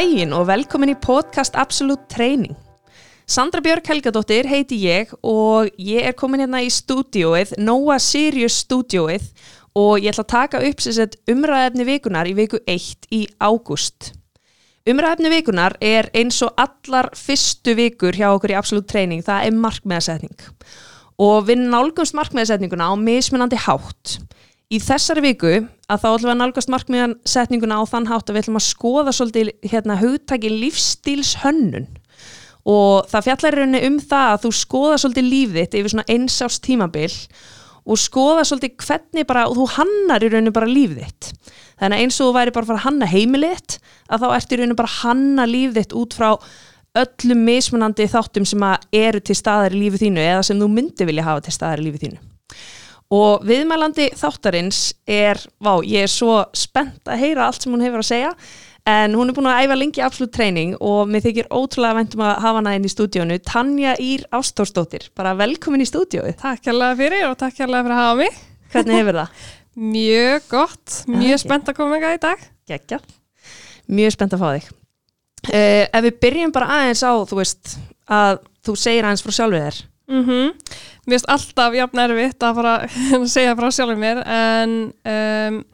Daginn og velkomin í podcast Absolute Training. Sandra Björk Helgadóttir heiti ég og ég er komin hérna í stúdióið, Noah Sirius stúdióið og ég ætla að taka upp sér umræðefni vikunar í viku 1 í ágúst. Umræðefni vikunar er eins og allar fyrstu vikur hjá okkur í Absolute Training, það er markmiðasetning. Og við nálgumst markmiðasetninguna á mismunandi hátt. Í þessari viku að þá ætlum við að nálgast markmiðansetninguna á þann hátt að við ætlum að skoða svolítið hérna hugtæki lífstílshönnun og það fjallar í rauninni um það að þú skoða svolítið lífðitt yfir svona einsást tímabil og skoða svolítið hvernig bara, og þú hannar í rauninni bara lífðitt. Þannig að eins og þú væri bara að fara að hanna heimilitt að þá ertu í rauninni bara að hanna lífðitt út frá öllum mismunandi þáttum sem eru til staðar í lífið þínu eða sem þú myndi vilja hafa til staðar í lífið þínu. Og viðmælandi þáttarins er, vá, ég er svo spennt að heyra allt sem hún hefur að segja, en hún er búin að æfa lengi absolutt treyning og mér þykir ótrúlega vendum að hafa hana inn í stúdíónu. Tanja Ír Ástórsdóttir, bara velkomin í stúdíóið. Takk hérlega fyrir og takk hérlega fyrir að hafa mig. Hvernig hefur það? mjög gott, mjög okay. spennt að koma í dag. Gekja, mjög spennt að fá þig. Uh, ef við byrjum bara aðeins á, þú veist, að þú segir aðeins frá sjálfið þér. Mm -hmm. Mér finnst alltaf jafn erfitt að fara að segja frá sjálfur mér en um,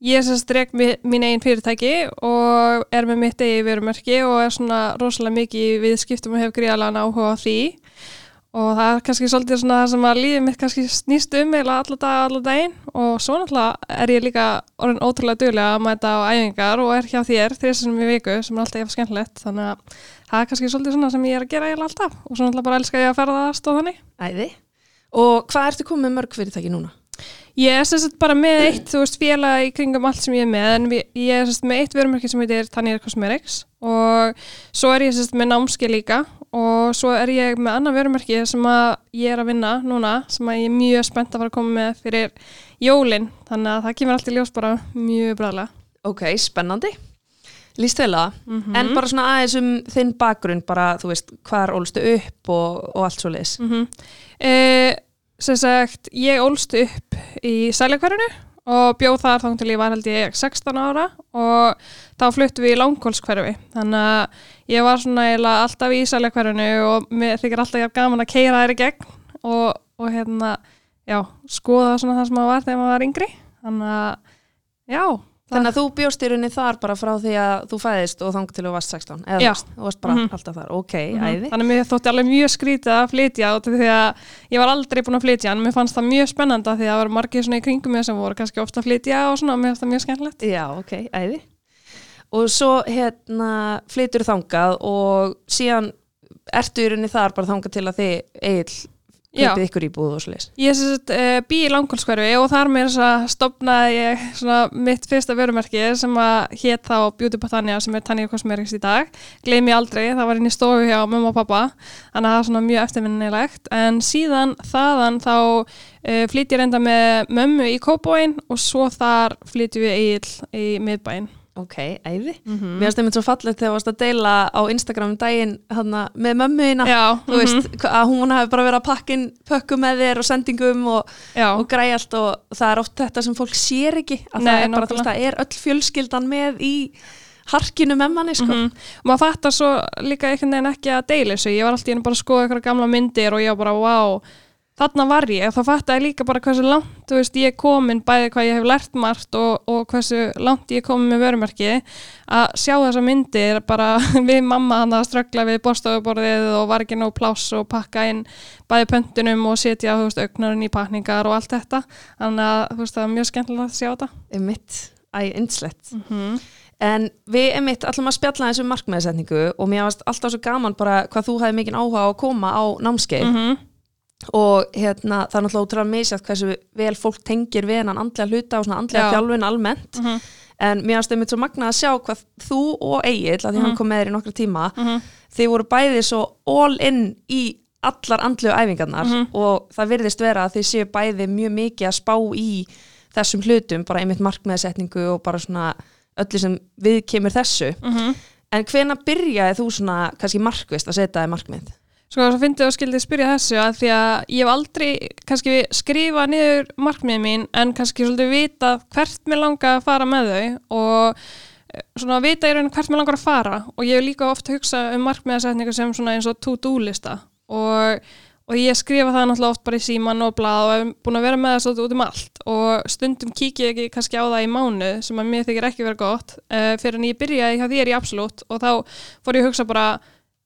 ég er sérst dreg mín einn fyrirtæki og er með mitt eigi verumerki og er svona rosalega mikið við skiptum og hef gríðalega áhuga á því og það er kannski svolítið svona það sem að lífið mitt kannski snýst um eða alltaf dag, alltaf daginn. Og svo náttúrulega er ég líka orðin ótrúlega duglega að mæta á æfingar og er hjá þér þrjusum í viku sem er alltaf ég skemmtilegt. Þannig að það er kannski svolítið svona sem ég er að gera eiginlega alltaf. Og svo náttúrulega bara elskar ég að ferða það stóð þannig. Æði, og hvað ertu komið mörg fyrirtæki núna? Ég er sérst bara með eitt, þú veist, félag í kringum allt sem ég er með, en ég er sérst með eitt vörumarki sem heitir Tanir Cosmetics. Og svo er ég sérst með námski líka og svo er ég með annan vörumarki sem að ég er að vinna núna, sem að ég er mjög spennt að fara að koma með fyrir jólinn, þannig að það kemur allt í ljós bara mjög bræðilega. Ok, spennandi. Lýst vel að, mm -hmm. en bara svona aðeins um þinn bakgrunn, bara þú veist, hvað er ólstu upp og, og allt svo leiðis? Mm -hmm. eh, sem sagt, ég ólst upp í Sælækverðinu og bjóð þar þá til ég var held ég 16 ára og þá fluttu við í langkólskverfi þannig að ég var svona alltaf í Sælækverðinu og mér þykir alltaf gaman að keira þær í gegn og, og hérna, já, skoða svona það sem maður var þegar maður var yngri. Þannig að, já Þannig að þú bjóst í rauninni þar bara frá því að þú fæðist og þang til þú varst 16 eða Já. þú varst bara mm -hmm. alltaf þar, ok, mm -hmm. æði Þannig að mér þótti alveg mjög skrítið að flytja og því að ég var aldrei búin að flytja en mér fannst það mjög spennanda því að það var margir svona í kringum mér sem voru kannski ofta að flytja og svona mér fannst það mjög skemmtilegt Já, ok, æði Og svo hérna flytur þangað og síðan ertu í rauninni þar bara þangað til að þið eigil kaupið ykkur íbúð og sliðis Ég er sérst uh, eh, bí í langkólskverfi og þar að stopnaði ég svona, mitt fyrsta vörumerki sem að hétt þá Beauty Botania sem er Tanja Cosmetics í dag. Gleymi aldrei, það var inn í stofu hjá mamma og pappa, þannig að það er svona mjög eftirminnilegt. En síðan þaðan þá uh, eh, flytt ég reynda með mömmu í Kóbóin og svo þar flytti við eigil í miðbæin Ok, æði. Mm -hmm. Mér finnst það svo fallið þegar þú varst að deila á Instagram um daginn hana, með veist, mm -hmm. að hún hefur bara verið að pakkin pökku með þér og sendingum og, og græja allt og það er oft þetta sem fólk sér ekki. Að Nei, það er bara þú veist, það er öll fjölskyldan með í harkinu með manni, sko. Mm -hmm. Og maður fattar svo líka einhvern veginn ekki að deila þessu. Ég var alltaf bara að skoða eitthvað gamla myndir og ég var bara, wow, þarna var ég, þá fætti ég líka bara hversu langt, þú veist, ég er komin bæði hvað ég hef lært margt og, og hversu langt ég er komin með vörumerki að sjá þessa myndir bara við mamma hann að ströggla við borstofuborðið og var ekki nóg pláss og pakka inn bæði pöntunum og setja, þú veist, auknarinn í pakningar og allt þetta, þannig að þú veist, það er mjög skemmtilegt að sjá þetta. Emitt, æg, einslegt. Mm -hmm. En við emitt allum að spjalla þessu markmiðsetningu og mér varst alltaf svo gaman bara hvað þú hefði mikinn áhuga á að koma á námskeið mm -hmm og hérna, það er náttúrulega útrúlega misjátt hversu vel fólk tengir við hennan andlega hluta og svona andlega þjálfin almennt mm -hmm. en mér finnst það mitt svo magna að sjá hvað þú og Egil, að því mm -hmm. hann kom með þér í nokkra tíma mm -hmm. þið voru bæðið svo all in í allar andlegu æfingarnar mhm. og það virðist vera að þið séu bæðið mjög mikið að spá í þessum hlutum, bara einmitt markmiðsetningu og bara svona öllu sem við kemur þessu mhm. en hvena byrjaði þú svona kannski markvist að setja þið markmið? Sko þess að fyndi og skildi spyrja þessu að því að ég hef aldrei kannski skrifa niður markmiðið mín en kannski svolítið vita hvert mér langa að fara með þau og eh, svona að vita í rauninu hvert mér langar að fara. Og ég hef líka ofta hugsað um markmiðasetningu sem svona eins og to-do lista og, og ég skrifa það náttúrulega oft bara í síman og blað og hef búin að vera með það svolítið út um allt. Og stundum kík ég ekki kannski á það í mánu sem að mér þykir ekki vera gott uh, fyrir en ég byrjaði hjá þér í Absolutt. Og þá fór ég að hugsa bara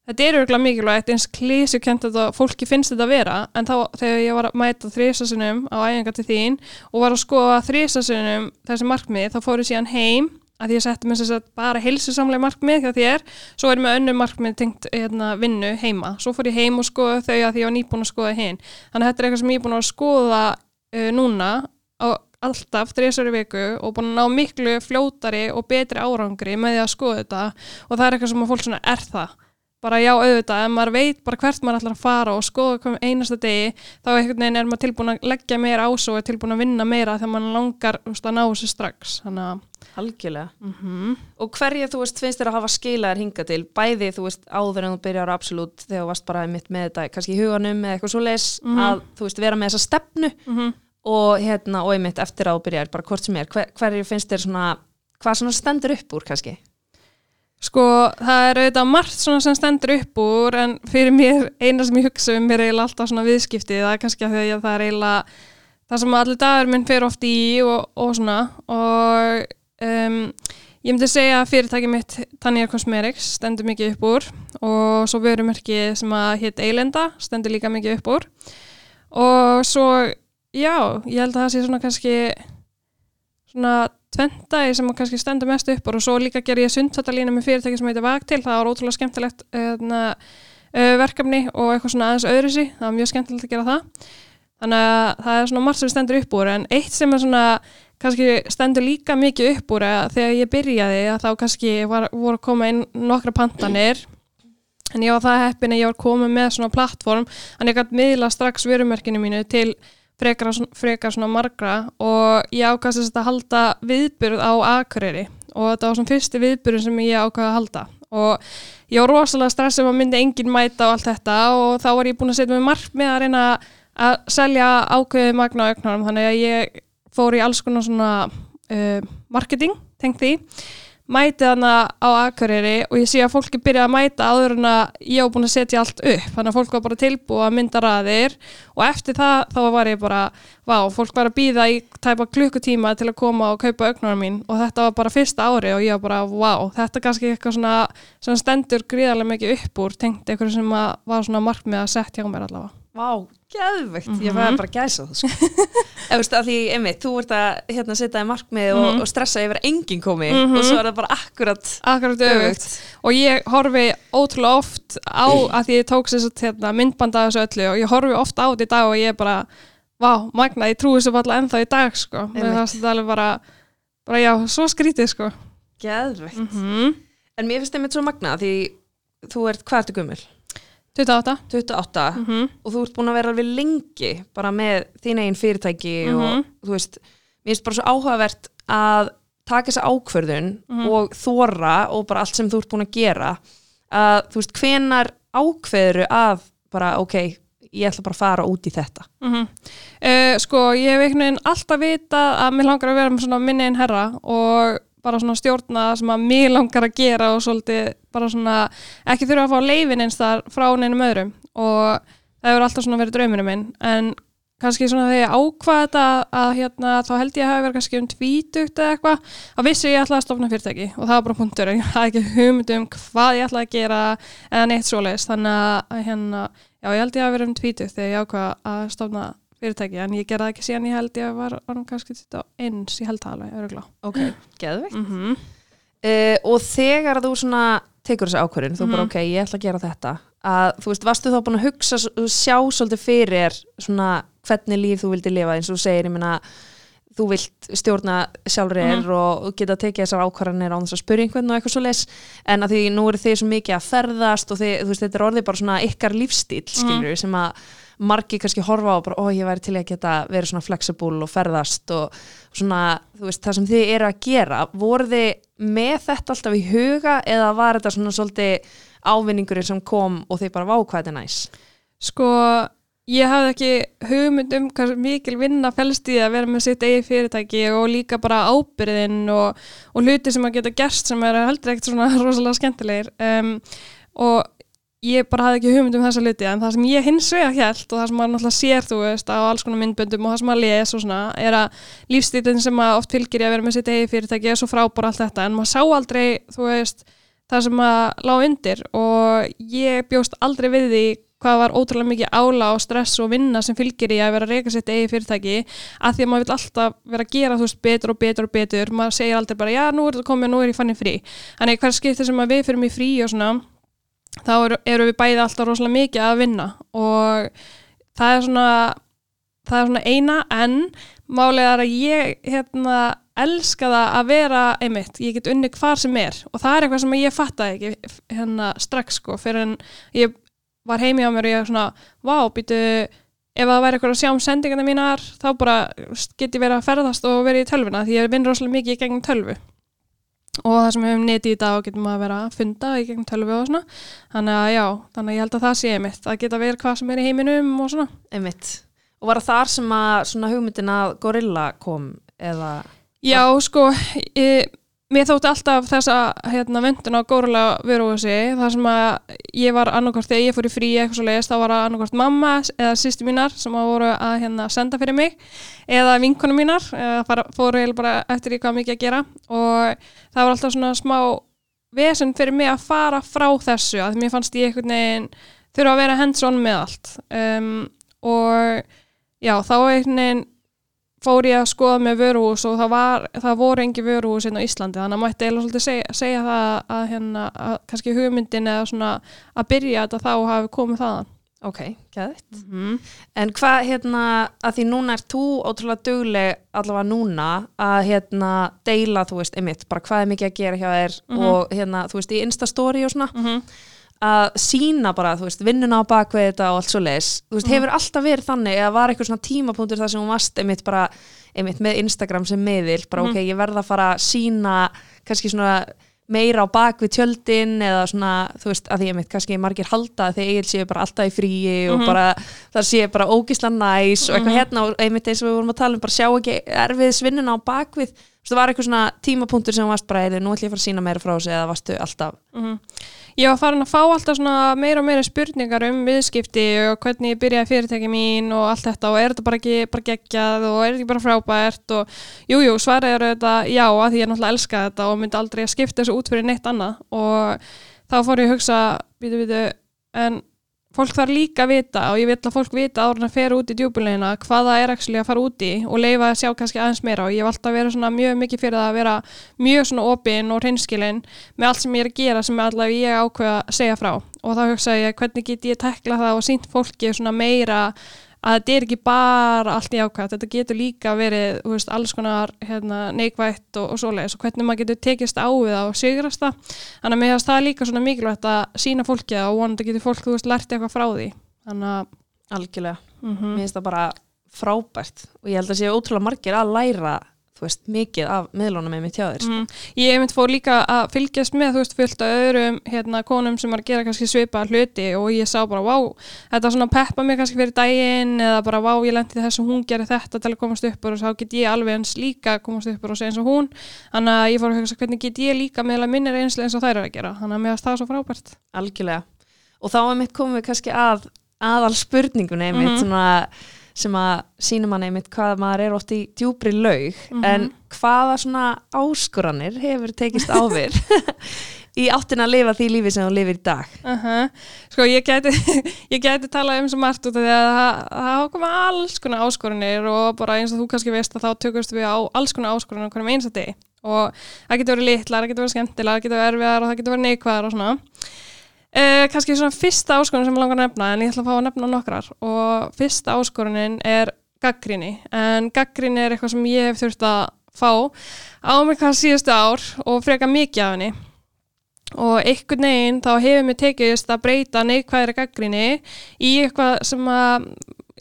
þetta er örgulega mikilvægt eins klísjukent að fólki finnst þetta að vera en þá þegar ég var að mæta þrísasunum á æfinga til þín og var að skoða þrísasunum þessi markmið þá fór ég síðan heim að ég setti mér bara heilsusamlega markmið hjá þér, svo er með önnu markmið tengt hérna, vinnu heima. Svo fór ég heim og skoða þau að ég var nýbúin að skoða hinn þannig að þetta er eitthvað sem ég er búin að skoða uh, núna á alltaf þrjusari viku og búin að ná miklu fljótari og betri árangri með því að skoða þetta. Og það er eitthvað sem að fólk svona er það bara já auðvitað, ef maður veit bara hvert maður ætlar að fara og skoða hvað einasta degi þá einhvern veginn er maður tilbúin að leggja meira á svo og er tilbúin að vinna meira þegar maður langar veist, að ná þessu strax Algjörlega. mm -hmm. Og hverja þú veist finnst þér að hafa skilaðar hinga til bæði þú veist áður en þú byrjar absolutt þegar þú varst bara mitt með þetta kannski í huganum eða eitthvað svo leis Mhm. að þú veist vera með þessa stefnu og hérna og einmitt eftir að þú byrjar bara hvort sem er, hver, hverju finnst þér svona hvað svona stendur upp úr kannski? Sko, það er auðvitað margt sem stendur upp úr en fyrir mér, eina sem ég hugsa um er eiginlega alltaf svona viðskipti, það er kannski að því að það er eiginlega það sem allir dagur minn fer oft í og, og svona. Og um, ég myndi segja að fyrirtæki mitt Tanja Cosmetics stendur mikið upp úr. Og svo vörumerki sem að hétt Eilenda stendur líka mikið upp úr. Og svo, já, ég held að það sé svona kannski svona tventægi sem kannski stendur mest upp og svo líka ger ég sundfattalínu með fyrirtæki sem heitir Vagtil, það var ótrúlega skemmtilegt öðna, verkefni og eitthvað svona aðeins öðru sí, það var mjög skemmtilegt að gera það. Þannig að það er svona margt sem stendur upp úr en eitt sem er svona kannski stendur líka mikið upp úr þegar ég byrjaði að þá kannski var, voru að koma inn nokkra pantanir. En ég var það heppin að ég var komið með svona plattform en ég gæti miðla strax vörumerkinu mínu til frekar, frekar svona margra og ég ákvæmst þess að halda viðbyrð á Akureyri og þetta var svona fyrsti viðbyrðin sem ég ákvæði að halda. Og ég var rosalega stressið að myndi engin mæta og allt þetta og þá var ég búin að setja mig margt með að reyna að selja ákveðið magna á auknarum þannig að ég fór í alls konar svona uh, marketing, tengt því mæti þarna á Akureyri og ég sé að fólki byrja að mæta áður en að ég hef búin að setja allt upp. Þannig að fólk var bara tilbúið að mynda raðir og eftir það þá var ég bara vá, fólk var að býða í tæpa klukkutíma til að koma og kaupa augnarum mín og þetta var bara fyrsta ári og ég var bara vá, þetta er kannski eitthvað svona sem stendur gríðarlega mikið upp úr tengt eitthvað sem var svona markmið að setja hjá mér allavega. Vá, geðveikt, mm -hmm. ég Mhm. var bara að gæsa það sko. Því, einmitt, þú ert að hérna setja í markmið og, Mhm. og stressa yfir að enginn komi Mhm. og svo er það bara akkurat Akkurat öfugt og ég horfi ótrúlega oft á að ég tók sér hérna, myndband af þessu öllu og ég horfi oft á þetta í dag og ég er bara vá, magna, ég trúi þessu alltaf ennþá í dag sko, það sem það alveg bara bara já, svo skrítið sko geðveikt. mm -hmm. En mér finnst einmitt svo magna því þú ert, hvað ertu gummul? 28 28 mm -hmm. og þú ert búin að vera alveg lengi bara með þín einn fyrirtæki og Mhm. þú veist, mér finnst bara svo áhugavert að taka þessa ákvörðun Mhm. og þóra og bara allt sem þú ert búin að gera að þú veist, hvenar ákveðuru að bara, ok, ég ætla bara að fara út í þetta Mm uh, sko, ég hef einhvern veginn alltaf vita að mér langar að vera með svona minni einn herra og bara svona stjórna sem að mér langar að gera og svolítið bara svona ekki þurfa að fá leifin eins þar frá neinum öðrum. Og það hefur alltaf svona verið drauminu minn. En kannski svona þegar ég ákvað þetta að hérna þá held ég að hafa verið kannski um tvítugt eða eitthvað að vissi ég ætlaði að stofna fyrirtæki. Og það var bara punktur ég hafði ekki hugmynd um hvað ég ætlaði að gera eða neitt svoleiðis. Þannig að hérna Já, ég held ég að vera um tvítu þegar ég ákvað að stofna fyrirtæki en ég gerði það ekki síðan ég held ég var orðin kannski þetta eins, ég held það alveg, öruglega. ok, geðveikt Mm -hmm. uh, og þegar þú svona tekur þessi ákvörðun, þú bara Mhm. ok, ég ætla að gera þetta að þú veist, varstu þá búin að hugsa sjá svolítið fyrir svona hvernig líf þú vildi lifa eins og segir, ég meina þú vilt stjórna sjálfur Mhm. og, og geta tekið þessar ákvarðanir á þess að spyrja einhvern og eitthvað svo leis en að því nú eru þið svo mikið að ferðast og þið, þú veist, þetta er orðið bara svona ykkar lífstíl, skilur sem að margi kannski horfa á bara, ó, ég væri til að geta verið svona flexible og ferðast og svona, þú veist, það sem þið eru að gera. Voru þið með þetta alltaf í huga eða var þetta svona svolítið ávinningurinn sem kom og þið bara vákvæði næs Sko, ég hafði ekki hugmynd um hvað mikil vinna fælst í að vera með sitt eigi fyrirtæki og líka bara ábyrðin og, og hluti sem að geta gerst sem er heldur ekkert svona rosalega skemmtilegir. Um, og ég bara hafði ekki hugmynd um þessa hluti en það sem ég hins vega held og það sem maður náttúrulega sér þú veist á alls konar myndböndum og það sem maður les og svona er að lífstílinn sem maður oft fylgir í að vera með sitt eigi fyrirtæki er svo frábár allt þetta en maður sá aldrei þú veist það sem maður lág undir og ég bjóst aldrei við því hvað var ótrúlega mikið ála og stress og vinna sem fylgir í að vera að reyka sitt eigi fyrirtæki að því að maður vil alltaf vera að gera þú veist betur og betur og betur. Maður segir aldrei bara já nú er þetta komið, nú er ég fannin frí. Þannig hver skiptir sem að við fyrir mig frí og svona þá eru, eru við bæði alltaf rosalega mikið að vinna og það er svona það er svona eina en málega er að ég hérna elska það að vera einmitt, ég get unni hvar sem er og það er eitthvað sem ég fattaði ekki hérna strax sko fyrir en ég var heimi á mér og ég svona vá, býtu, ef það væri eitthvað að sjá um sendingarna mínar þá bara get ég verið að ferðast og verið í tölvuna því ég vinn rosalega mikið í gegnum tölvu og það sem við hefum neti í dag getum að vera að funda í gegnum tölvu og svona. Þannig að já, þannig að ég held að það sé einmitt. Að geta verið hvað sem er í heiminum og svona. Einmitt. Og var það þar sem að hugmyndin að gorilla kom eða Já, sko ég, mér þótti alltaf þessa hérna, vöndun á górulega veruðusi þar sem að ég var annarkort þegar ég fór í frí eitthvað svo leiðist, þá var það annarkort mamma eða sýsti mínar sem að voru að hérna, senda fyrir mig eða vinkonum mínar eða fóru heil bara eftir í hvað mikið að gera. Og það var alltaf svona smá vesen fyrir mig að fara frá þessu að mér fannst ég einhvern veginn þurfa að vera hands on með allt. Um, og já, þá einhvern veginn fór ég að skoða með vöruhús og það, var, það voru engi vöruhús inn á Íslandi þannig að mætti eiginlega svolítið segja, segja það að, hérna, að kannski hugmyndin eða svona að byrja þetta þá hafi komið þaðan. Ok, gæðitt. Mm -hmm. En hvað hérna, að því núna er þú ótrúlega dugleg allavega núna að hérna deila, þú veist, einmitt, bara hvað er mikið að gera hjá þér mm -hmm. og hérna, þú veist, í Instastory og svona, mm -hmm að sína bara, þú veist, vinnuna á bakvið þetta og allt svo leis, þú veist, mm. hefur alltaf verið þannig eða var eitthvað svona tímapunktur þar sem hún varst einmitt bara, einmitt með Instagram sem meðil, bara mm. ok, ég verða að fara að sína kannski svona meira á bakvið tjöldin eða svona, þú veist, að því einmitt kannski margir halda þegar ég séu bara alltaf í fríi mm -hmm. og bara það séu bara ógísla næs og eitthvað -hmm. hérna og einmitt eins og við vorum að tala um bara sjá ekki erfiðs vinnuna á bakvið, það var eitthvað svona tímapunktur sem varst bara, nú ætlum ég að fara að sína meira frá sig eða varstu alltaf -hmm ég var farin að fá alltaf meira og meira spurningar um viðskipti og hvernig ég byrjaði fyrirtæki mín og allt þetta og er þetta bara ekki bara geggjað og er þetta ekki bara frábært og jújú, jú, svarið eru þetta já að því ég náttúrulega elska þetta og myndi aldrei að skipta þessu út fyrir neitt annað og þá fór ég að hugsa, býtu, býtu en fólk þarf líka að vita og ég vil að fólk vita ára að fera út í djúbulegina hvaða er ekki að fara úti og leifa að sjá kannski aðeins meira. Og ég vil alltaf vera mjög mikið fyrir það að vera mjög svona opinn og reynskilinn með allt sem ég er að gera sem allavega ég ákveða að segja frá. Og þá hugsa ég hvernig get ég tekla það og sínt fólki meira að þetta er ekki bara allt í ákvæmt, þetta getur líka verið veist, alls konar hérna, neikvægt og, og svoleiðis og hvernig maður getur tekist á við það og sigrast það. Þannig að mér finnst það líka svona mikilvægt að sína fólki og vonandi getur fólk, þú veist, lært eitthvað frá því. Þannig að Algjörlega, mm -hmm. mér finnst það bara frábært og ég held að sé ótrúlega margir að læra þú veist, mikið af miðlunum með mitt hjá þér. Sko. Mm. Ég myndið fór líka að fylgjast með, þú veist, fullt af öðrum hérna, konum sem var að gera kannski svipa hluti og ég sá bara, vá, þetta svona peppa mig kannski fyrir daginn eða bara, vá, ég lendi þess að hún gerir þetta til að komast upp og þá get ég alveg eins líka komast upp og segja eins og hún. Þannig að ég fór að hugsa hvernig get ég líka að minnir einslega eins og þær eru að gera. Þannig að mér það er svo frábært. Sem að sínum hann einmitt hvað maður er oft í djúbri laug mm -hmm. en hvaða svona áskoranir hefur tekist áfyr í áttin að lifa því lífi sem þú lifir í dag uh -huh. Sko ég geti ég geti talað um svo margt út af því að það komið alls konar áskoranir og bara eins og þú kannski veist að þá tökust við á alls konar áskoranir okkur um eins að deg og það getur verið litlar, það getur verið skemmtilega, það getur verið erfiðar og það getur verið neikvæðar og svona Uh, kannski svona fyrsta áskorun sem ég langar að nefna en ég ætla að fá að nefna nokkrar. Og fyrsta áskorunin er gaggrinni en gaggrinni er eitthvað sem ég hef þurft að fá á mig hvað síðustu ár og freka mikið af henni. Og einhvern veginn þá hefur mér tekist að breyta neikvæðri gaggrinni í eitthvað sem að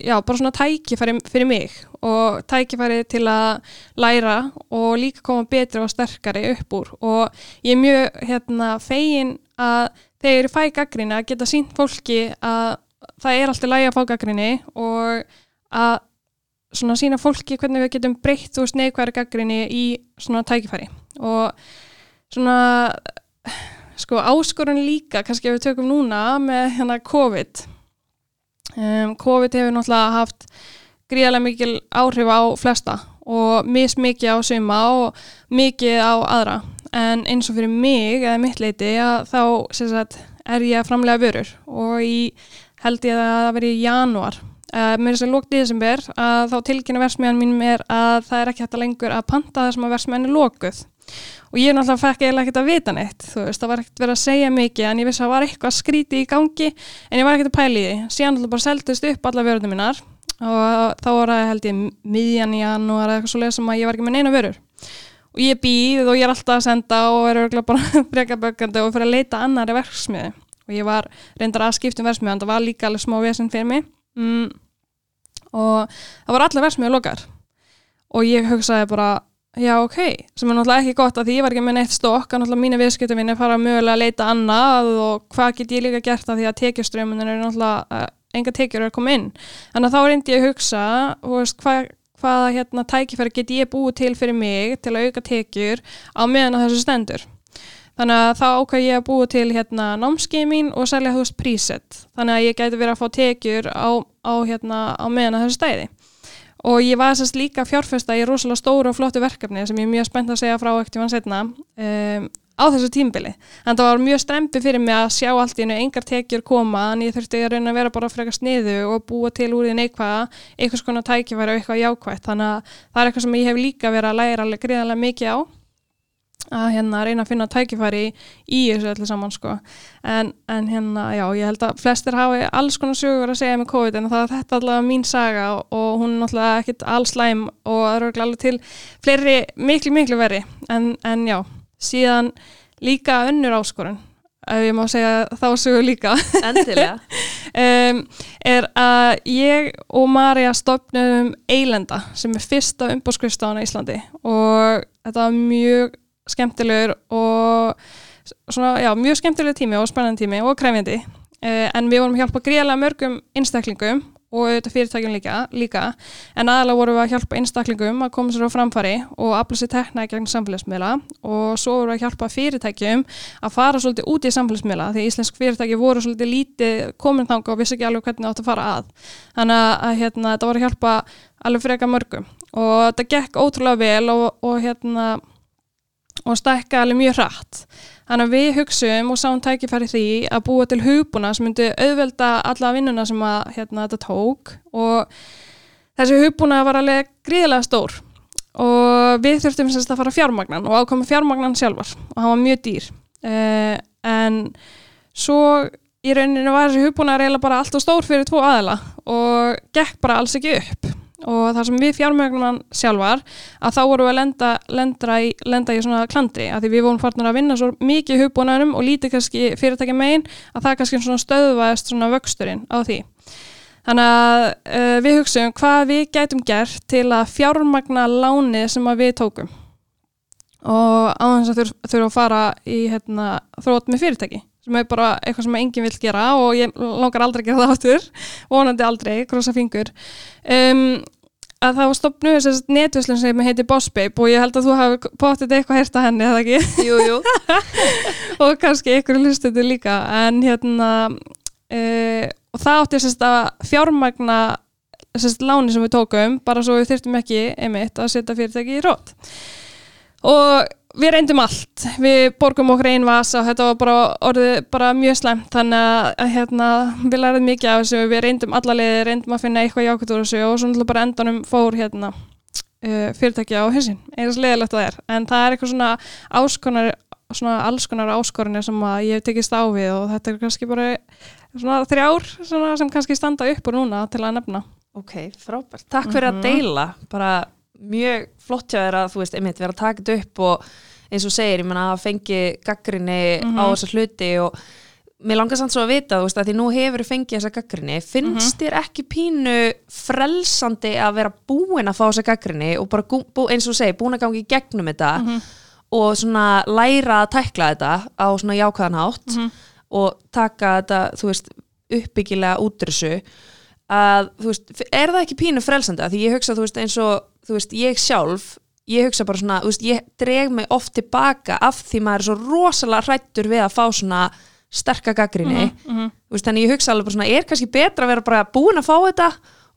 já, bara svona tækifæri fyrir mig. Og tækifæri til að læra og líka koma betri og sterkari upp úr. Og ég er mjög hérna fegin að ég fæ gaggrína að geta sínt fólki að það er alltaf lægi að fá gaggrinni og að svona sína fólki hvernig við getum breytt úr neikværi gaggrinni í svona tækifæri. Og svona sko áskorun líka kannski ef við tökum núna með hérna COVID. Um, COVID hefur náttúrulega haft gríðarlega mikil áhrif á flesta og mis mikið á suma og mikið á aðra en eins og fyrir mig eða mitt leiti þá sagt, er ég að framlega vörur. Og ég held ég að það veri í janúar. Uh, með þess að lókt í þessum ber að þá tilkynna versmiðan mínum er að það er ekki hægt að lengur að panta þessum að versmiðan er lókuð og ég náttúrulega fekk eiginlega ekkert að vita neitt þú veist, það var ekkert verið að segja mikið en ég vissi að það var eitthvað skríti í gangi en ég var ekkert að pæli því, síðan náttúrulega bara seldist upp alla vörðum minnar og þá var það held ég miðjan í janúar eða eitthvað svo leið sem að ég var ekki með neina vörur og ég býð og ég er alltaf að senda og er örgulega bara breyka bökandi og fyrir að leita annari verksmiði og ég var reyndar að skiptum verksmiði en það var líka alveg smá vesen fyrir mig. Mm. og það var allir verksmiði lokar og ég hugsaði bara já ok, sem er náttúrulega ekki gott að því ég var ekki með neitt stokk að náttúrulega mínu viðskiptavinni fara mögulega að leita annað og hvað get ég líka gert að því að tekjaströmmunin er náttúrulega enga tekjur að koma inn. Að þá reyndi ég að hugsa veist, hvað, hvaða hérna, tækifæri get ég búið til fyrir mig til að auka tekjur á meðan að þessu stendur. Þannig að þá ákvað ég að búið til hérna, námskeið mín og selja þú veist prísett þannig að ég gæti verið að fá tekjur á, á, hérna, á meðan að þessu stæði og ég var að líka fjárfesta í rosalega stóru og flottu verkefni sem ég er mjög spennt að segja frá í vann setna um, á þessu tímbili en það var mjög strempi fyrir mig að sjá allt í einu engar tekjur koma en ég þurfti að reyna að vera bara frekar sniðu og búa til úr því neikvæða eitthvað svona tækifæri og eitthvað jákvægt þannig að það er eitthvað sem ég hef líka verið að læra gríðarlega mikið á að hérna reyna að finna tækifæri í þessu öllu saman sko. En, en hérna já ég held að flestir hafi alls konar sögur að segja með COVID en það er þetta allavega mín saga og hún er náttúrulega ekkit alls læm og það eru alveg til fleiri miklu miklu veri en, en já síðan líka önnur áskorun ef ég má segja þá sögur líka. Um, er að ég og Marja stopnum Eilenda sem er fyrsta umbóðskristána í Íslandi. Og þetta var mjög skemmtilegur og svona, já, mjög skemmtilegur tími og spennandi tími og kræfjandi uh, en við vorum að hjálpa greiðlega mörgum einstaklingum og auðvitað fyrirtækjum líka, líka. En aðalega vorum við að hjálpa einstaklingum að koma sér á framfari og afla sér tekna gegn samfélagsmiðla. Og svo vorum við að hjálpa fyrirtækjum að fara svolítið út í samfélagsmiðla því íslensk fyrirtæki voru svolítið lítið komin þanga og vissi ekki alveg hvernig það átt að fara að. Þannig að hérna, þetta voru að hjálpa alveg freka mörgum. Og þetta gekk ótrúlega vel og, og hérna og stækka alveg mjög hratt. Þannig að við hugsaum og sáum tækifæri því að búa til hugbúna sem myndi auðvelda alla vinnuna sem að, hérna, þetta tók. Og þessi hugbúna var alveg gríðilega stór. Og við þurftum semst að fara fjármagnan og ákoma fjármagnan sjálfar. Og hann var mjög dýr. Uh, en svo í rauninu var þessi hugbúna reyna bara allt og stór fyrir tvo aðela og gekk bara alls ekki upp og þar sem við fjármögnum sjálfar að þá vorum við að lenda, lenda, í, lenda í svona klandri. Að því við vorum farnar að vinna svo mikið hugbúnaðurum og lítið kannski fyrirtækja megin að það kannski svona stöðvaðist svona vöxturinn á því. Þannig að uh, við hugsaum hvað við gætum gert til að fjármagna láni sem að við tókum. Og á þess að þurfa að fara í hérna, þrótt með fyrirtæki sem er bara eitthvað sem enginn vil gera og ég langar aldrei að gera það áttur vonandi aldrei, krossa fingur. Um, að það var stopnu netvíslun sem heiti Boss Babe og ég held að þú hafi bóttið eitthvað hérta henni, eða ekki? Jú, jú. Og kannski ykkur hlustuðu líka en hérna uh, og það átti sérst að fjármagna sérst láni sem við tókum bara svo við þurftum ekki einmitt að setja fyrirtæki í rót og við reyndum allt, við borgum okkur einn vasa og þetta var bara orðið bara mjög slemt þannig að hérna, við lærðum mikið af þessu, við reyndum allalegið, reyndum að finna eitthvað jákvæmt úr þessu og svona bara endanum fór hérna uh, fyrirtæki á hinsin, eins leðilegt það er. En það er eitthvað svona áskonar svona alls konar áskorunir sem að ég hef tekist á við og þetta er kannski bara svona þrjár svona sem kannski standa upp úr núna til að nefna. Ok, frábært, takk fyrir mm -hmm. að mhm. deila. Bara mjög flott hjá þér að þú veist, einmitt vera þetta upp og eins og segir, ég menna að fengi gaggrinni mm -hmm. á mhm. þessa hluti og mér langar samt svo að vita, þú veist, að því nú hefur fengið þessa gaggrinni, finnst mm -hmm. þér ekki pínu frelsandi að vera búin að fá þessa gaggrinni og bara bú, eins og segir, búin að gangi gegnum þetta mm -hmm. og svona læra að tækla þetta á svona jákvæðan hátt mhm. og taka þetta, þú veist uppbyggilega útrussu að, þú veist, er það ekki pínu frelsandi að því ég hugsa, þú veist, eins og þú veist, ég sjálf, ég hugsa bara svona þú veist, ég dreg mig oft tilbaka af því maður er svo rosalega hrættur við að fá svona sterka gaggrinni mm -hmm. þú veist, þannig ég hugsa alveg bara svona, er kannski betra að vera bara búin að fá þetta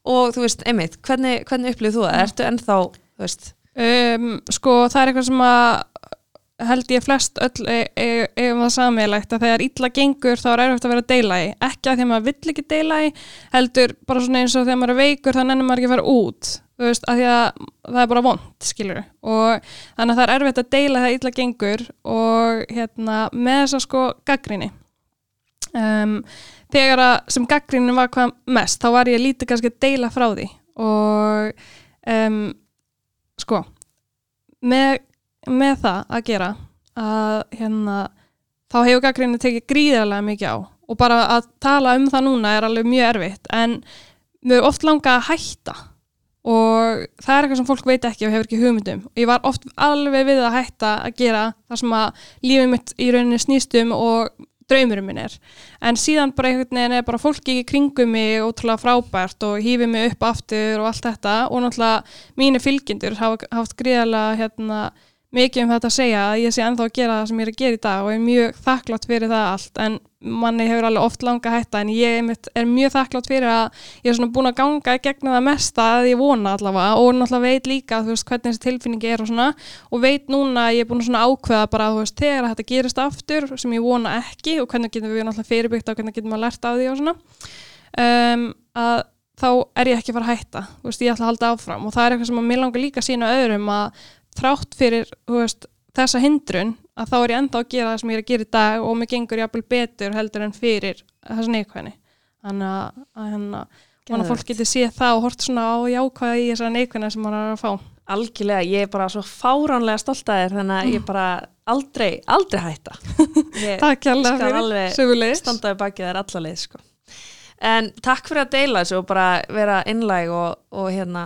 og þú veist, einmitt, hvernig, hvernig upplýð þú það? Ertu ennþá, þú veist um, sko það er eitthvað sem að held ég flest öll e- e- það sammeilegt að þegar illa gengur þá er erfitt að vera að deila í. Ekki að því að maður vill ekki deila í heldur bara svona eins og þegar maður er veikur þá nennir maður ekki að fara út. Þú veist, að því að það er bara vond, skilur og þannig að það er erfitt að deila þegar illa gengur og hérna með þess að sko gaggrinni um, þegar að sem gaggrinni var hvað mest þá var ég lítið kannski að deila frá því. Og um, sko með, með það að gera að hérna þá hefur gaggrinni tekið gríðarlega mikið á. Og bara að tala um það núna er alveg mjög erfitt en mér er oft langa að hætta. Og það er eitthvað sem fólk veit ekki og hefur ekki hugmyndum og ég var oft alveg við að hætta að gera það sem að lífið mitt í rauninni snýstum og draumurum minn er. En síðan bara einhvern veginn er bara fólki í kringum mig ótrúlega frábært og hýfið mig upp aftur og allt þetta. Og náttúrulega mínu fylgjendur hafa haft gríðarlega hérna, mikið um þetta að segja að ég sé ennþá að gera það sem ég er að gera í dag og er mjög þakklátt fyrir það allt. En manni hefur alveg oft langa að hætta en ég er mjög þakklátt fyrir að ég er svona búin að ganga í gegnum það mesta að ég vona allavega og náttúrulega veit líka veist hvernig þessi tilfinningi er og svona og veit núna að ég er búin að svona ákveða bara þú veist þegar þetta gerist aftur sem ég vona ekki og hvernig getum við náttúrulega fyrirbyggt og hvernig getum við að lerta á því og svona um, að þá er ég ekki að fara að hætta. Veist ég ætla að halda áfram. Og það er eitthvað sem að mér langar líka að sína öðrum að þrátt fyrir veist, þessa hindrun að þá er ég enda að gera það sem ég er að gera í dag og mér gengur jafnvel betur heldur en fyrir þessa neikvæðni. Þannig að, að hérna að fólk getur séð það og hort svona á jákvæða í þessa neikvæðna sem maður er að fá. Algjörlega, ég er bara svo fáránlega stolt að þér þannig að ég bara aldrei, aldrei hætta. Ég Takk skal fyrir, alveg sögulegis standaði bakið þér allarleið sko. en takk fyrir að deila þessu og bara vera innlæg og, og hérna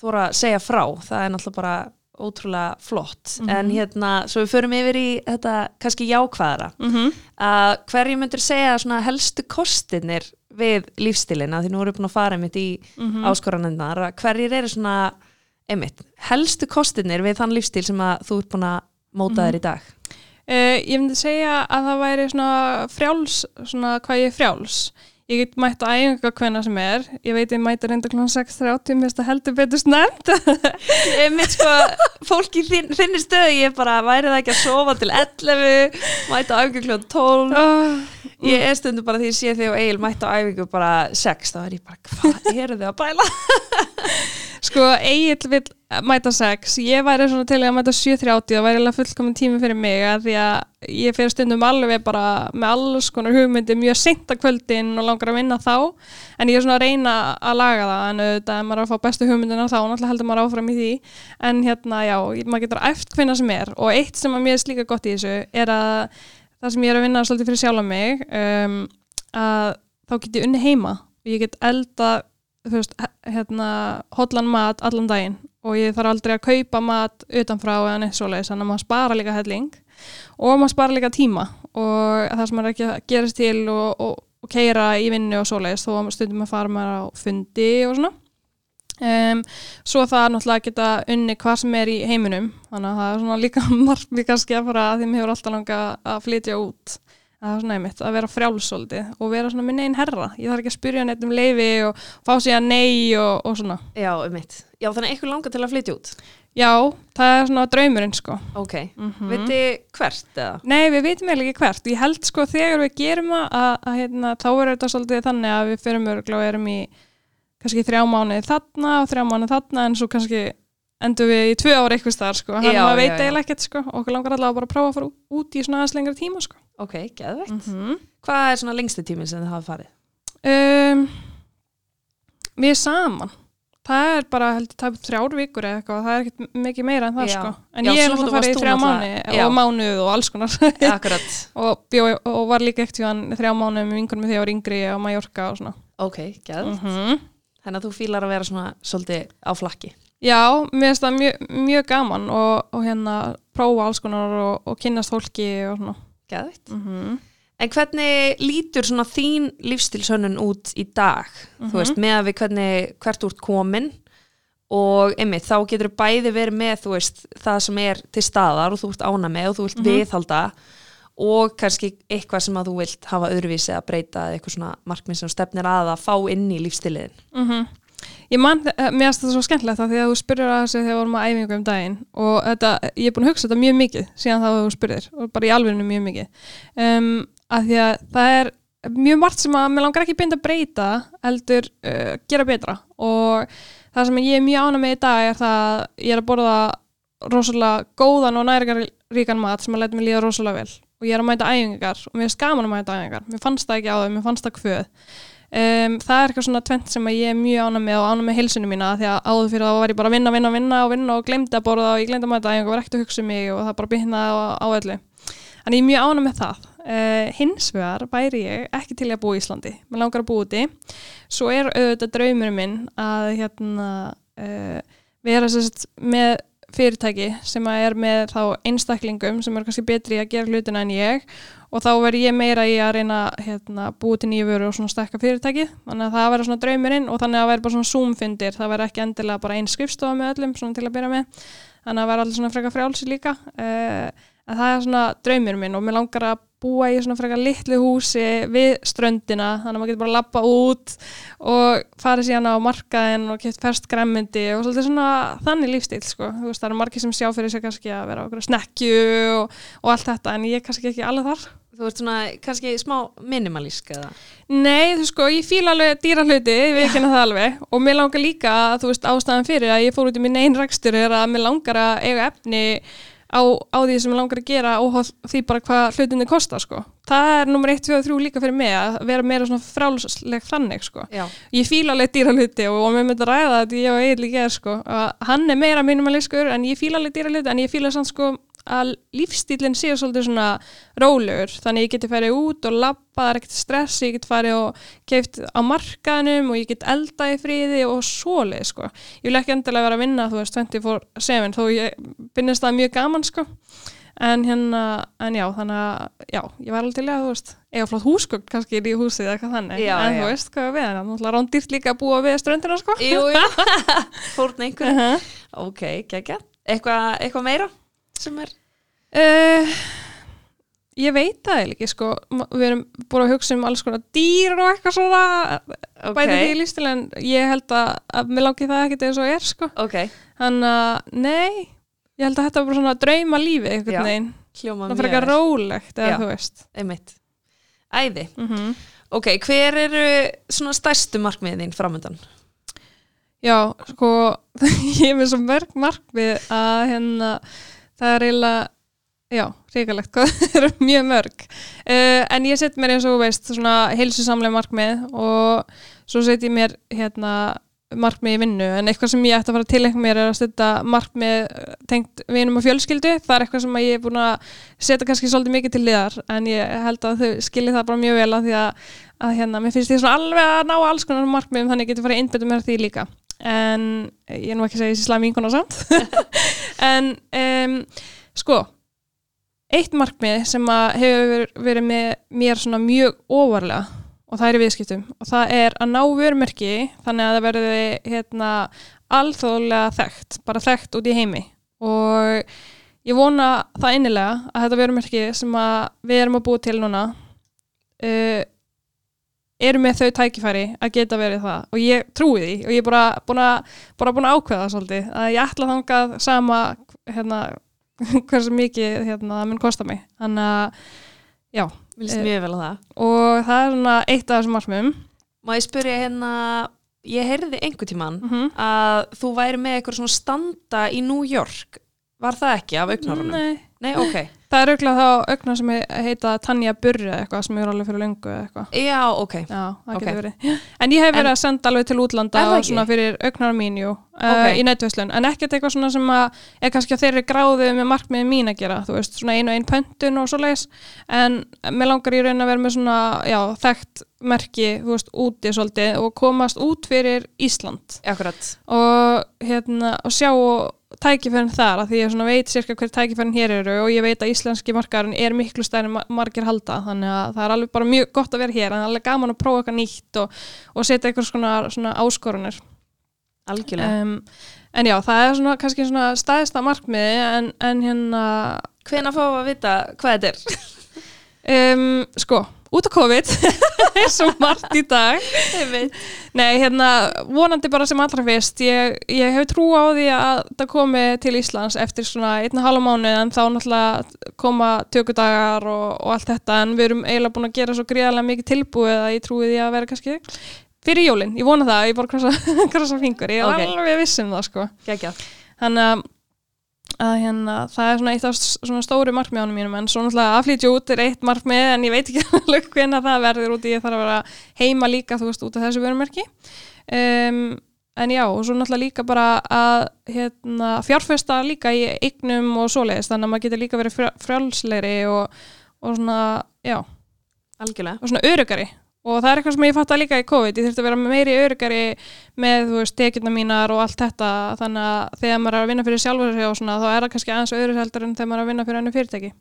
þóra að segja frá. Það er náttúrulega bara ótrúlega flott Mhm. en hérna, svo við förum yfir í þetta kannski jákvæðara mm -hmm. að hverju myndir segja svona helstu kostinir við lífstilina því nú erum við búin að fara einmitt í Mhm. áskoranennar að hverjir eru svona einmitt, helstu kostinir við þann lífstil sem að þú ert búin að móta þér í dag Uh, ég myndi segja að það væri svona frjáls, svona hvað ég frjáls. Ég get mætt á æfinga hvenna sem er. Ég veit ég mæti reynda kl. 6.30, mér finnst það heldur betur snert. einmitt sko, fólk í þín, þinni stöðu ég bara væri það ekki að sofa til 11 mæta á æfingu kljóð 12 oh, ég er stundu bara því ég sé þig og Egil mæta á æfingu bara 6 þá er ég bara, hvað eru þið að bæla? sko, Egil vil mæta 6. Ég væri svona til að mæta 7.30, það væri alveg fullkominn tími fyrir mig að því að ég fyrir stundum alveg bara með alls konar hugmyndi mjög seint að kvöldin og langar að vinna þá. En ég er svona að reyna að laga það, en auðvitað maður er að fá bestu hugmyndina þá, náttúrulega heldur maður áfram í því. En hérna, já, maður getur æft hvenna sem er og eitt sem að mér er slíka gott í þessu er að það sem ég er að vinna svolítið fyrir sjálf mig, um, þá get ég unni heima og ég get elda þú veist, hérna, hotlan mat allan daginn og ég þarf aldrei að kaupa mat utanfrá eða neitt svoleiðis þannig að maður spara líka helling. Og maður spara líka tíma. Og það sem maður er ekki að gerast til og, og, og keira í vinnu og svoleiðis þó stundum að fara maður á fundi og svona. Um, svo það náttúrulega að geta unni hvað sem er í heiminum. Þannig að það er svona líka margmi kannski að fara að mér hefur alltaf langa að flytja út það er svona einmitt, að vera frjálsóldi og vera svona minn einn herra ég þarf ekki að spyrja neitt um leifi og fá sig að nei og, og svona já, einmitt já, þannig að eitthvað langar til að flytja út já, það er svona draumurinn sko ok, mm -hmm. viti hvert eða? Nei, við veitum eiginlega ekki hvert. Ég held sko þegar við gerum það að, að hérna, þá er þetta svolítið þannig að við fyrir mörgla og erum í kannski þrjá mánuði þarna og þrjá mánuði þarna en svo kannski endur við í tvö ára eitthvað staðar sko. Hann Já, veit eiginlega ekkert sko. Okkur langar allavega bara að prófa að fara út í svona aðeins lengra tíma sko. Ok, geðveikt -hmm. hvað er svona lengsti tíminn sem þið hafa farið? um, Við saman. Það er bara heldur tæp þrjár vikur eða eitthvað, það er ekkert mikið meira en það Já. sko. En Já, ég er varst farið í þrjá Já. og mánuð og alls konar. akkurat, og, bjó, og var líka ekkert hann þrjá mánuði með vingunum þegar ég var yngri á Mallorca og svona ok, geðveikt -hmm. þannig að þú fílar að vera svona svolítið á flakki Já, mér finnst það mjög, mjög gaman og, og hérna prófa alls konar og, og kynnast fólki og svona geðveikt -hmm. En hvernig lítur svona þín lífstilsönnun út í dag? Þú veist, með að við hvernig, hvert úr komin og einmitt, þá getur bæði verið með, þú veist, það sem er til staðar og þú ert ána með og þú vilt viðhalda og kannski eitthvað sem að þú vilt hafa öðruvísi að breyta eitthvað svona markmið sem stefnir að að fá inn í lífstiliðin. Ég man, eh, mér finnst þetta svo skemmtilegt að því að þú spurður að þessu þegar við vorum að æfingu um daginn og þetta, ég er búin að hugsa þetta mjög mikið síðan þá þú spurðir og bara í alveginu mjög mikið. Um, að því að það er mjög margt sem að mér langar ekki beint að breyta heldur uh, gera betra og það sem ég er mjög ána með í dag er það að ég er að borða rosalega góðan og næringaríkan mat sem að leta mig líða rosalega vel og ég er að mæta æfingar og mér finnst gaman að mæta æfingar. Mér fannst það ekki á þau, mér fannst það kvöð um, það er eitthvað svona tvent sem ég er mjög ána með og ána með heilsunum mína því að áður fyrir það var ég bara að vinna, vinna, vinna og vinna og glemdi að borða og ég glemdi að mæta og var ekkert að hugsa um mig og það bara byrnaði á, öllu Þannig ég er mjög ána með það. Uh, hins vegar væri ég ekki til að búa í Íslandi. Mér langar að búa úti. Svo er auðvitað draumurinn minn að hérna, uh, vera sérst, með fyrirtæki sem að er með þá einstaklingum sem er kannski betri að gera hlutina en ég og þá verð ég meira í að reyna hérna, búi til nýju vöru og svona stekka fyrirtæki. Þannig að það verður svona draumurinn og þannig að það verður bara svona zoom-fundir, það verður ekki endilega bara einn skrifstofa með öllum svona til að byrja með. Þannig að það verður allir svona freka frjálsi líka. Uh, en það er svona draumir minn og mér langar að búa í svona frekar litlu húsi við ströndina, þannig að maður getur bara að lappa út og fara síðan á markaðin og kæft ferst græmmindi og svolítið svona þannig lífstíl sko. þú veist það eru margir sem sjá fyrir sig kannski að vera okkur snekkju og, og allt þetta en ég er kannski ekki alveg þar Þú ert svona kannski smá minimalísk eða? Nei, þú sko, ég fíla alveg dýra hluti, við ekki það alveg og mér langar líka, þú veist, ástæðan fyrir að ég fór út í minn einn rækstur er að mér langar að eiga efni á, á því sem ég langar að gera og því bara hvað hlutinni kostar sko. það er nummer 1, 2 og 3 líka fyrir mig að vera meira svona frálsleg þannig sko. Ég fíla alveg dýra hluti og, og mér myndi að ræða þetta ég og Egil ger sko. hann er meira minimaliskur en ég fíla alveg dýra hluti en ég fíla sann sko að lífstílinn séu svolítið svona rólegur, þannig ég geti farið út og lappa, það er ekkert stress, ég get farið og keift á markaðnum og ég get elda í fríði og svoleið sko. Ég vil ekki endilega vera að vinna þú veist 24-7 þó ég finnist það mjög gaman sko. En hérna, en já, þannig að já, ég var alveg til að, þú veist eiga flott húsgögn kannski í húsið eða eitthvað þannig. Já, en já. þú veist hvað við erum, náttúrulega rándýrt líka að búa við ströndina sko. Jú, jú, fórn einhver uh -huh. Ok, geggja. Eitthvað eitthva meira sem er? Uh, ég veit það ekki sko, við erum búin að hugsa um alls konar dýr og eitthvað svona Ok, bæði því í lístil en ég held að, að mér langi það ekkert eins og er sko. Ok, þannig að nei, ég held að þetta var bara svona drauma lífi Já. einhvern veginn, það fyrir eitthvað rólegt Já. eða þú veist. Einmitt. Æði. Mm Ok, hver eru svona stærstu markmiðin þín framöndan? Já, sko ég er með svo mörg markmið að hérna það er eiginlega já, ríkalegt hvað það eru mjög mörg. Uh, en ég set mér eins og veist svona heilsusamlega markmið og svo set ég mér hérna markmið í vinnu. En eitthvað sem ég ætti að fara til eitthvað mér er að setja markmið eh, tengt vinum og fjölskyldu. Það er eitthvað sem að ég er búin að setja kannski svolítið mikið til liðar en ég held að þau skilji það bara mjög vel að því að, að hérna, mér finnst ég svona alveg að ná alls konar markmiðum þannig ég geti farið innbyttu mér því líka en ég er nú ekki að segja þessi slæmi vinkona samt. En um, sko eitt markmið sem hefur verið með mér svona mjög óvarlega og það er viðskiptum og það er að ná vörmerki þannig að það verði hérna alþjóðlega þekkt, bara þekkt út í heimi. Og ég vona það innilega að þetta vörmerki sem við erum að búa til núna uh, eru með þau tækifæri að geta verið það. Og ég trúi því. Og ég er bara búin að, bara búin að ákveða svolítið. Að ég ætla þangað sama hérna, hversu mikið hérna, það mun kosta mig. Þannig að já. Að það. og það er svona eitt af þessum markmiðum. Má ég spyrja hérna Ég heyrði einhver tíman mm -hmm. að þú væri með eitthvað svona standa í New York. Var það ekki af augnarunum? Nei, Nei, ok það er auðvitað þá augnar sem he- heita Tanja Burri eitthvað sem er alveg fyrir löngu eða eitthvað. Já, ok. Já, það Ok. getur verið. En ég hef verið En- að senda alveg til útlanda svona fyrir augnar mín, jú uh, Ok. í netverslun, en ekkert eitthvað svona sem að er kannski að þeirri gráðu með markmiðin mín að gera, þú veist, svona einu og einn pöntun og svo leis, en mér langar í raun að vera með svona, já, þekkt merki, þú veist, úti svolítið og komast út fyrir Ísland. Akkurat. Og hérna og sjá og tækifærin þar að því ég veit sérska hver tækifærin hér eru og ég veit að íslenski markaðurinn er miklu ma- margir halda þannig að það er alveg bara mjög gott að vera hér en það er alveg gaman að prófa eitthvað nýtt og, og setja eitthvað svona, svona áskorunir algjörlega um, en já, það er svona kannski svona stæðsta markmiði en, en hérna Hvenær fáum við að vita hvað þetta er? um, sko, út af COVID er svo margt í dag. Nei, hérna, vonandi bara sem allra fyrst ég, ég hef trú á því að það komi til Íslands eftir svona einna halva mánuð en þá náttúrulega koma tökudagar og, og allt þetta en við erum eiginlega búin að gera svo gríðarlega mikið tilbúið að ég trúi því að vera kannski fyrir jólinn, ég vona það, ég bara krossa, krossa fingur, ég er Ok. alveg viss um það sko. Þannig að að hérna, það er svona eitt af svona stóru markmiðanum mínum en svo náttúrulega aðflýtja út er eitt markmið en ég veit ekki hvenær það verður út í ég þarf að vera heima líka þú veist út af þessu vörumerki. Um, en já og svo náttúrulega líka bara að hérna, fjárfesta líka í eignum og svoleiðis þannig að maður getur líka verið frjá- frjálslegri og, og svona já. Algjörlega. og svona örugari og það er eitthvað sem ég fatt líka í COVID. Ég þurfti að vera meiri örugari með veist, tekjurna mínar og allt þetta. Þannig að þegar maður er að vinna fyrir sjálfur sig og svona, þá er það kannski aðeins öðru heldur en þegar maður er að vinna fyrir ennu fyrirtæki.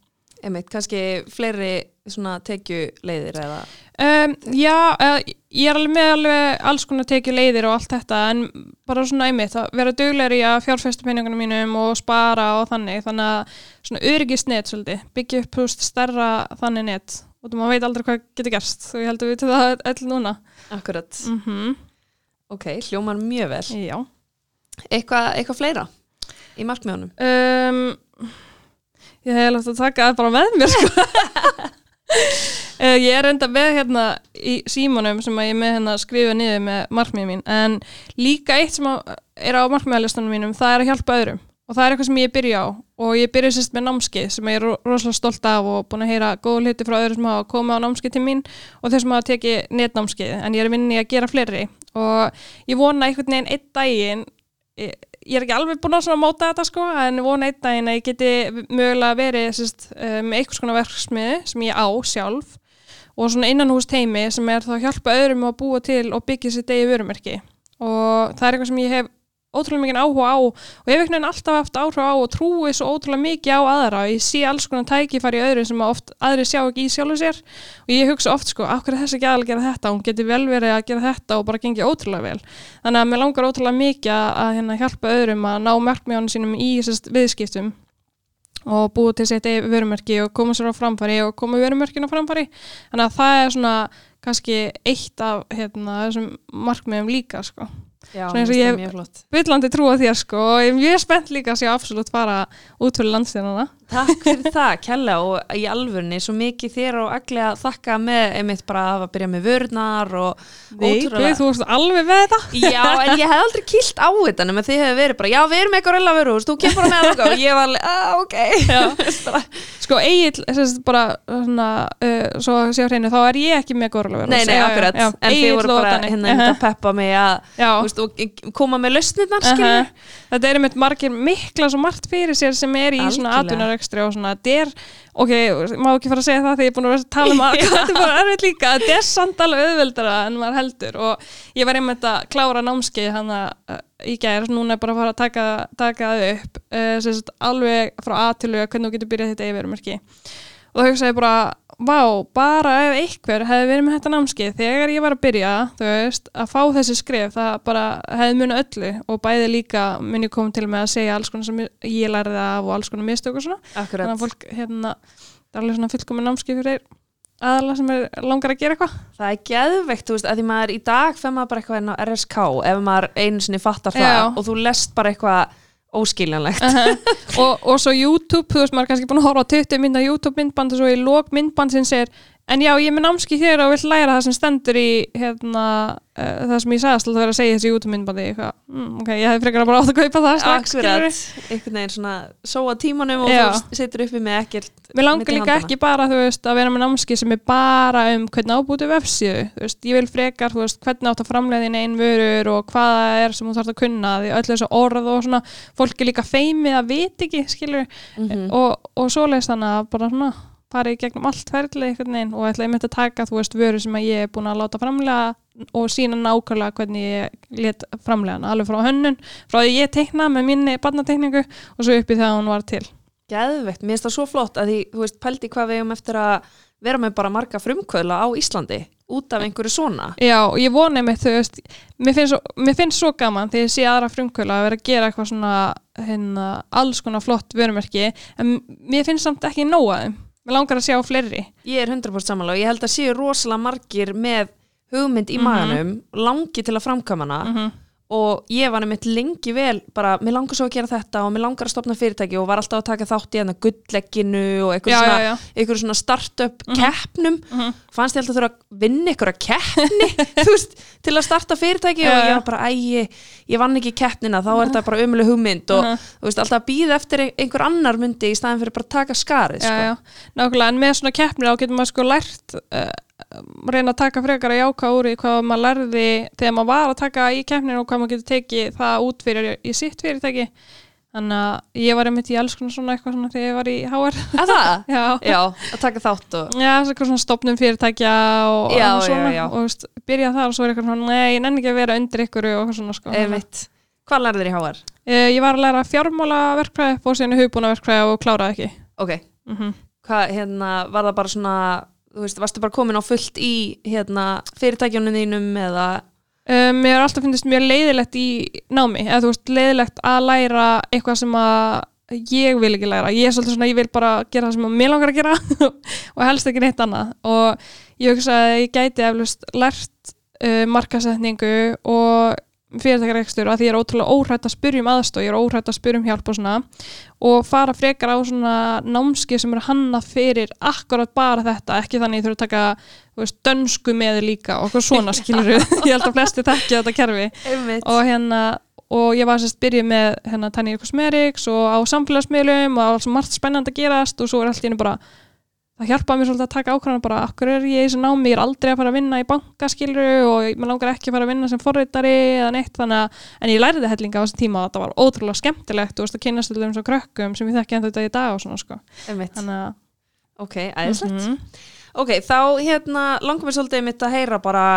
Einmitt, kannski fleiri svona tekjuleiðir eða? Um, Já, ég er alveg með alveg alls konar tekju leiðir og allt þetta en bara svona einmitt að vera duglegri í að fjárfesta peningunum mínum og spara og þannig, þannig að svona öryggisnet svolítið, byggja upp og maður veit aldrei hvað getur gerst og ég held að við til það öll núna Akkurat. mm Ok, hljómar mjög vel. Já Eitthvað eitthva fleira í markmiðunum? um, Ég hef látt að taka það bara með mér sko. uh, Ég er enda með hérna í símanum sem að ég með hérna skrifa niður með markmiðum mín en líka eitt sem að er á markmiðalistanum mínum það er að hjálpa öðrum og það er eitthvað sem ég byrja á. Og ég byrja sérst með námskeið sem ég er ro- rosalega stolt af og búin að heyra góða hluti frá öðrum sem hafa komið á námskeið til mín og þeir sem hafa tekið netnámskeið. En ég er í að gera fleiri. Og ég vona einhvern veginn einn daginn ég, ég er ekki alveg búin að móta þetta sko en vona einn daginn að ég geti mögulega verið sérst, uh, með einhvers konar verksmiði sem ég á sjálf og svona innanhús teimi sem er þá að hjálpa öðrum að búa til og byggja sér degi vörumerki. Og það er eitthvað sem ég hef ótrúlega mikið áhuga á og ég hef einhvern veginn alltaf haft áhuga á og trúi svo ótrúlega mikið á aðra. Og ég sé alls konar tækifæri í öðru sem að oft aðri sjá ekki í sjálfu sér. Og ég hugsa oft sko, af hverju er þessi ekki aðal að gera þetta? Hún geti vel verið að gera þetta og bara gengið ótrúlega vel. Þannig að mér langar ótrúlega mikið að, hérna, hjálpa öðrum að ná markmjónum sínum í sérst, viðskiptum og búið til eigið vörumerki og koma sér á framfæri og koma vörumerkinu á framfæri. Þannig að það er svona kannski eitt af hérna, þessum markmiðum líka sko. Já, Svona eins og ég-. Villandi trúa þér sko og ég er mjög spennt líka að sé absolutt fara út fyrir landstínana Takk fyrir það, Kjella, og í alvörni svo mikið þér og allir að þakka með einmitt bara að byrja með vörnar og Við, þú veist alveg með þetta. Já, en ég hef aldrei kýlt á þetta nema þið hefur verið bara, já, við erum eitthvað reyla vöru, þú kemur með að og ég var alveg, ah, ok. Sko Egil, þess bara svona, uh, svo sé á hreinu, þá er ég ekki með góðrlega Nei, nei, akkurat, en þið voru bara hérna uh að peppa mig að Já, veist, koma með lausnirnar, uh skilur þetta er einmitt margir mikla svo margt fyrir sér sem er í atvinnarekstri og svona, þetta er ok, má ekki fara að segja það þegar ég er búin að vera að tala um að þetta er bara erfitt líka, þetta er samt alveg auðveldara en maður heldur. Og ég var einmitt að klára námskeið hann að í gær, núna er bara að fara að taka, taka það upp uh, alveg frá A til Ö, hvernig þú getur byrjað þetta yfirmerki og þá hugsaði bara, vá, bara ef einhver hefði verið með þetta námskeið þegar ég var að byrja, þú veist, að fá þessi skrif, það bara hefði munið öllu og bæði líka mun ég kom til með að segja alls konar sem ég lærði af og alls konar mistök og svona, þannig Akkurat, að fólk, hérna, það er alveg svona fullkomin námskeið fyrir aðala sem er langar að gera eitthvað. það er geðveikt, þú veist, að því maður í dag fer maður bara eitthvað inn á RSK ef maður einu sinni fattar það Já. og þú lest bara eitthvað óskiljanlegt. Og, og svo YouTube, þú veist, maður er kannski búin að horfa á 20 mynda YouTube myndband og svo í lók myndband sem segir, en já, ég er með námski hér og vill læra það sem stendur í hérna, uh, það sem ég sagðast alltaf vera að segja þessi YouTube myndbandi eitthvað, mm, ok, ég hefði frekar að bara átt að kaupa það strax. Akkurat, einhvern veginn svona sóa tímanum og Já. þú setur uppi með ekkert Mér langar líka handanna. ekki bara, þú veist, að vera með námski sem er bara um hvernig ábúti vefsíðu, þú veist, ég vil frekar, þú veist, hvernig átt að framleiða þín einn vörur og hvað það er sem þú þarfst að kunna, því öll þessu orð og svona, fólk er líka feimið að vita ekki, skilur, Mhm. og, og fara í gegnum allt ferðlega einhvern veginn og ætla einmitt að taka, þú veist, vöru sem ég er búin að láta framlega og sína nákvæmlega hvernig ég let framlega hana, alveg frá hönnun, frá því ég teikna með minni barnateikningu og svo upp í það að hún var til. Geðvegt, mér finnst það svo flott að því, þú veist, pældi hvað við um eftir að vera með bara marga frumkvöðla á Íslandi út af einhverju svona. Já, ég vona með þú veist, mér finnst, svo, mér finnst svo gaman þegar ég sé aðra frumkvöla að vera að gera eitthvað svona, hérna, alls konar flott vörumerki, en mér finnst samt ekki nóga þeim. Mér langar að sjá fleiri. Ég er 100% samanlega og ég held að séu rosalega margir með hugmynd í Mhm. maganum, langi til að framkama hana Mm -hmm. Og ég var nefnitt lengi vel bara, mér langar svo að gera þetta og mér langar að stopna fyrirtæki og var alltaf að taka þátt í hérna gulllegginu og einhverju Já, svona, einhverju svona start-up keppnum Mhm. fannst ég alltaf þurfa að vinna einhverja keppni veist, til að starta fyrirtæki og Já, ég já. var bara, æ, ég vann ekki keppnina þá er þetta bara ömuleg hugmynd og Mhm. veist, alltaf að býða eftir einhver annar myndi í staðin fyrir bara að taka skarið já, sko. nákvæmlega, en með svona keppnir á getur maður sko lært uh, reyna að taka frekar að jáka úr í hvað maður lærði þegar maður var að taka í keppnir og hvað maður getur tekið það út fyrir í sitt fyrirtæki. Þannig að ég var einmitt í alls konar svona eitthvað svona þegar ég var í HR að það? já, Já, að taka þátt og já svona stopnum fyrirtækja og Já, eitthvað svona. já, já. og þú veist, byrja þar og svo er eitthvað svona nei, ég nenni ekki að vera undir ykkur og eitthvað svona sko. Einmitt. Hvað lærið þér í HR? uh, ég var að læra fjármálaverkfræði og síðan hugbúnaverkfræði og kláraði ekki. Ok, mm hvað, hérna, var það bara svona þú veist, varstu bara komin á fullt í hérna, fyrirtækjunum þínum eða? Um, mér har alltaf finnist mjög leiðilegt í námi, eða þú veist, leiðilegt að læra eitthvað sem að ég vil ekki læra, ég er svolítið svona, ég vil bara gera það sem að mér langar að gera og helst ekki neitt annað. Og ég hugsa að ég gæti eflust lært uh, markasetningu og fyrirtækjarekstur að því ég er ótrúlega óhrætt að spyrja um aðstóð, ég er óhrætt að spyrja um hjálp og svona og fara frekar á svona námski sem eru hannað fyrir akkurat bara þetta, ekki þannig ég þurfa að taka veist, dönsku með líka og okkur svona skilur ég held að flesti tekja þetta kerfi. Og hérna og ég var sérst byrjuð með hérna Tanya Cosmetics og á samfélagsmiðlum og alls margt spennandi að gerast og svo er allt í henni bara það hjálpaði mér svolítið að taka ákvæðan bara akkur er ég í þessu námi, ég er aldrei að fara að vinna í banka skiluru og mér langar ekki að fara að vinna sem forritari eða neitt þannig að en ég læriði hellinga á þessum tíma og þetta var ótrúlega skemmtilegt og að kynast til þeim svo krökkum sem ég þekki ennþá þetta í dag og svona sko. Að ok, æðislegt. Mhm. ok, þá hérna langar mér svolítið mitt að heyra bara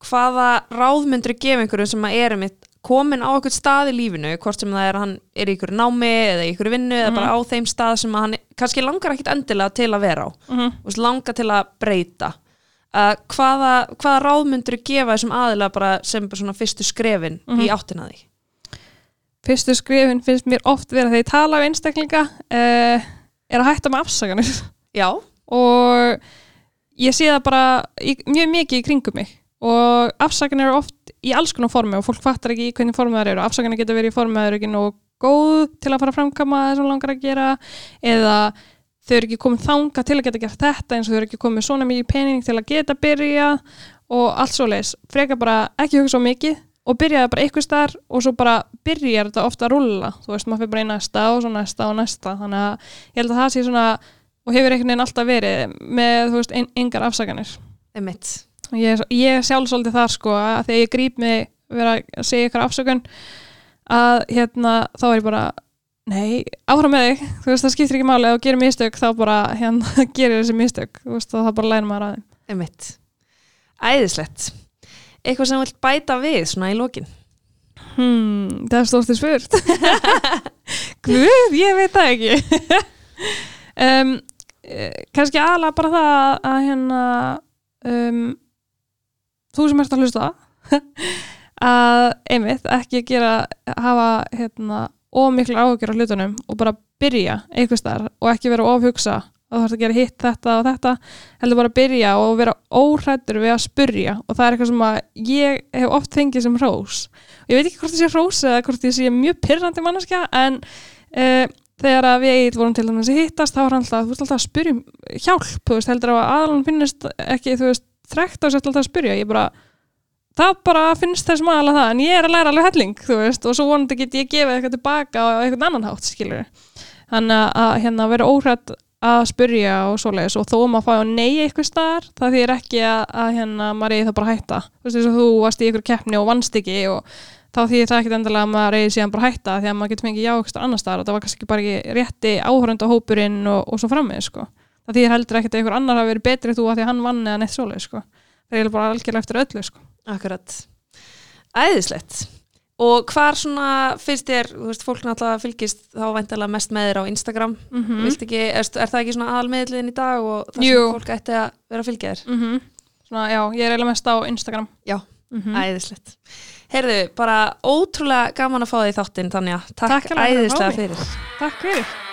hvaða ráðmyndur gefa einhverju sem að er mitt komin á okkur stað í lífinu hvort sem það er að hann er í ykkur námi eða í ykkur vinnu eða bara á þeim stað sem að hann kannski langar ekkit endilega til að vera á. Mhm. og langar til að breyta. Uh, hvaða, hvaða ráðmyndur gefa þessum aðilega bara sem bara svona fyrstu skrefin í áttina því fyrstu skrifin finnst mér oft vera þegar ég tala við einstaklinga uh, er að hætta með afsaganir já, og ég sé það bara í, mjög mikið í kringum mig og afsaganir eru oft í alls konar formi og fólk fattar ekki í hvernig formi það eru. Afsaganir geta verið í formi að það eru ekki nógu góð til að fara að framkama það sem langar að gera eða þau eru ekki komið þanga til að geta gert þetta eins og þau eru ekki komið svona mikið pening til að geta byrja og allt svo leis frekar bara ekki hugsa svo mikið og byrjaði bara eitthvað starf og svo bara byrjar þetta ofta að rulla þú veist, maður fyrir bara í næsta og svo næsta og næsta. Þannig að ég held að það sé svona og hefur einhvern veginn alltaf verið með, þú veist, ein, engar og ég, ég sjálf svolítið þar sko að þegar ég gríp mig vera að segja ykkur afsökun að hérna þá er ég bara nei, áfram með þig, þú veist það skiptir ekki máli ef þú gerir mistök þá bara hérna gerir þessi mistök, þú veist það bara læna maður að þeim. Einmitt. Æðislegt. Eitthvað sem vilt bæta við svona í lokin? Hmm, það er stórst í spurt. Guð, ég veit það ekki. Um, eh, kannski aðalega bara það að, að hérna um, þú sem ert að hlusta að einmitt ekki gera hafa hérna ómiklu áhugjur á hlutunum og bara byrja einhvers þar og ekki vera ofhugsa að þú þarfst að gera hitt þetta og þetta heldur bara að byrja og vera óhrættur við að spyrja. Og það er eitthvað sem að ég hef oft fengið sem hrós. Ég veit ekki hvort það sé hrós eða hvort ég sé mjög pyrrandi manneskja en uh, þegar að við eigið vorum til þess að hittast þá hann alltaf, þú veist alltaf að spyrja um hjálp, þú veist, heldur að aðalun finnist ekki, þú veist, þrekt á alltaf að spyrja. Ég bara, það bara finnst þessum aðalega það, en ég er að læra alveg helling þú veist, og svo vonandi get ég gefið eitthvað tilbaka á eitthvað annan hátt, skilur þannig að- að hérna vera óhrætt að spyrja og svoleiðis og þó að maður fá að nei eitthvað staðar, það þýr ekki að, að hérna maður eigi það bara að hætta. Þú veist, eins og þú varst í ykkur keppni og vannst ekki og þá þýðir það ekkit endilega að maður eigi síðan bara að hætta því að maður getur fengið já eitthvað annar staðar og það var kannski bara ekki rétti áhörönda hópurinn og, og svo framvegis sko. Það þýðir heldur ekkert að einhver annar hafi verið betri þú að því hann vann eða neitt svoleið sko. það er bara algjörlega eftir öllu sko. Akkurat. Æðislegt. Og hvar svona fyrst þér, þú veist, fólk náttúrulega fylgist þá væntalega mest með þér á Instagram. mm -hmm. Ekki, er, er það ekki svona aðalmiðliðin í dag og það Jú. sem fólk ætti að vera að fylgja þér? svona, já, ég er eiginlega mest á Instagram Já. Mhm. Æðislegt. Heyrðu, bara ótrúlega gaman að fá því þáttinn, Tanja. Takk, Takk æðislega fyrir. Takk fyrir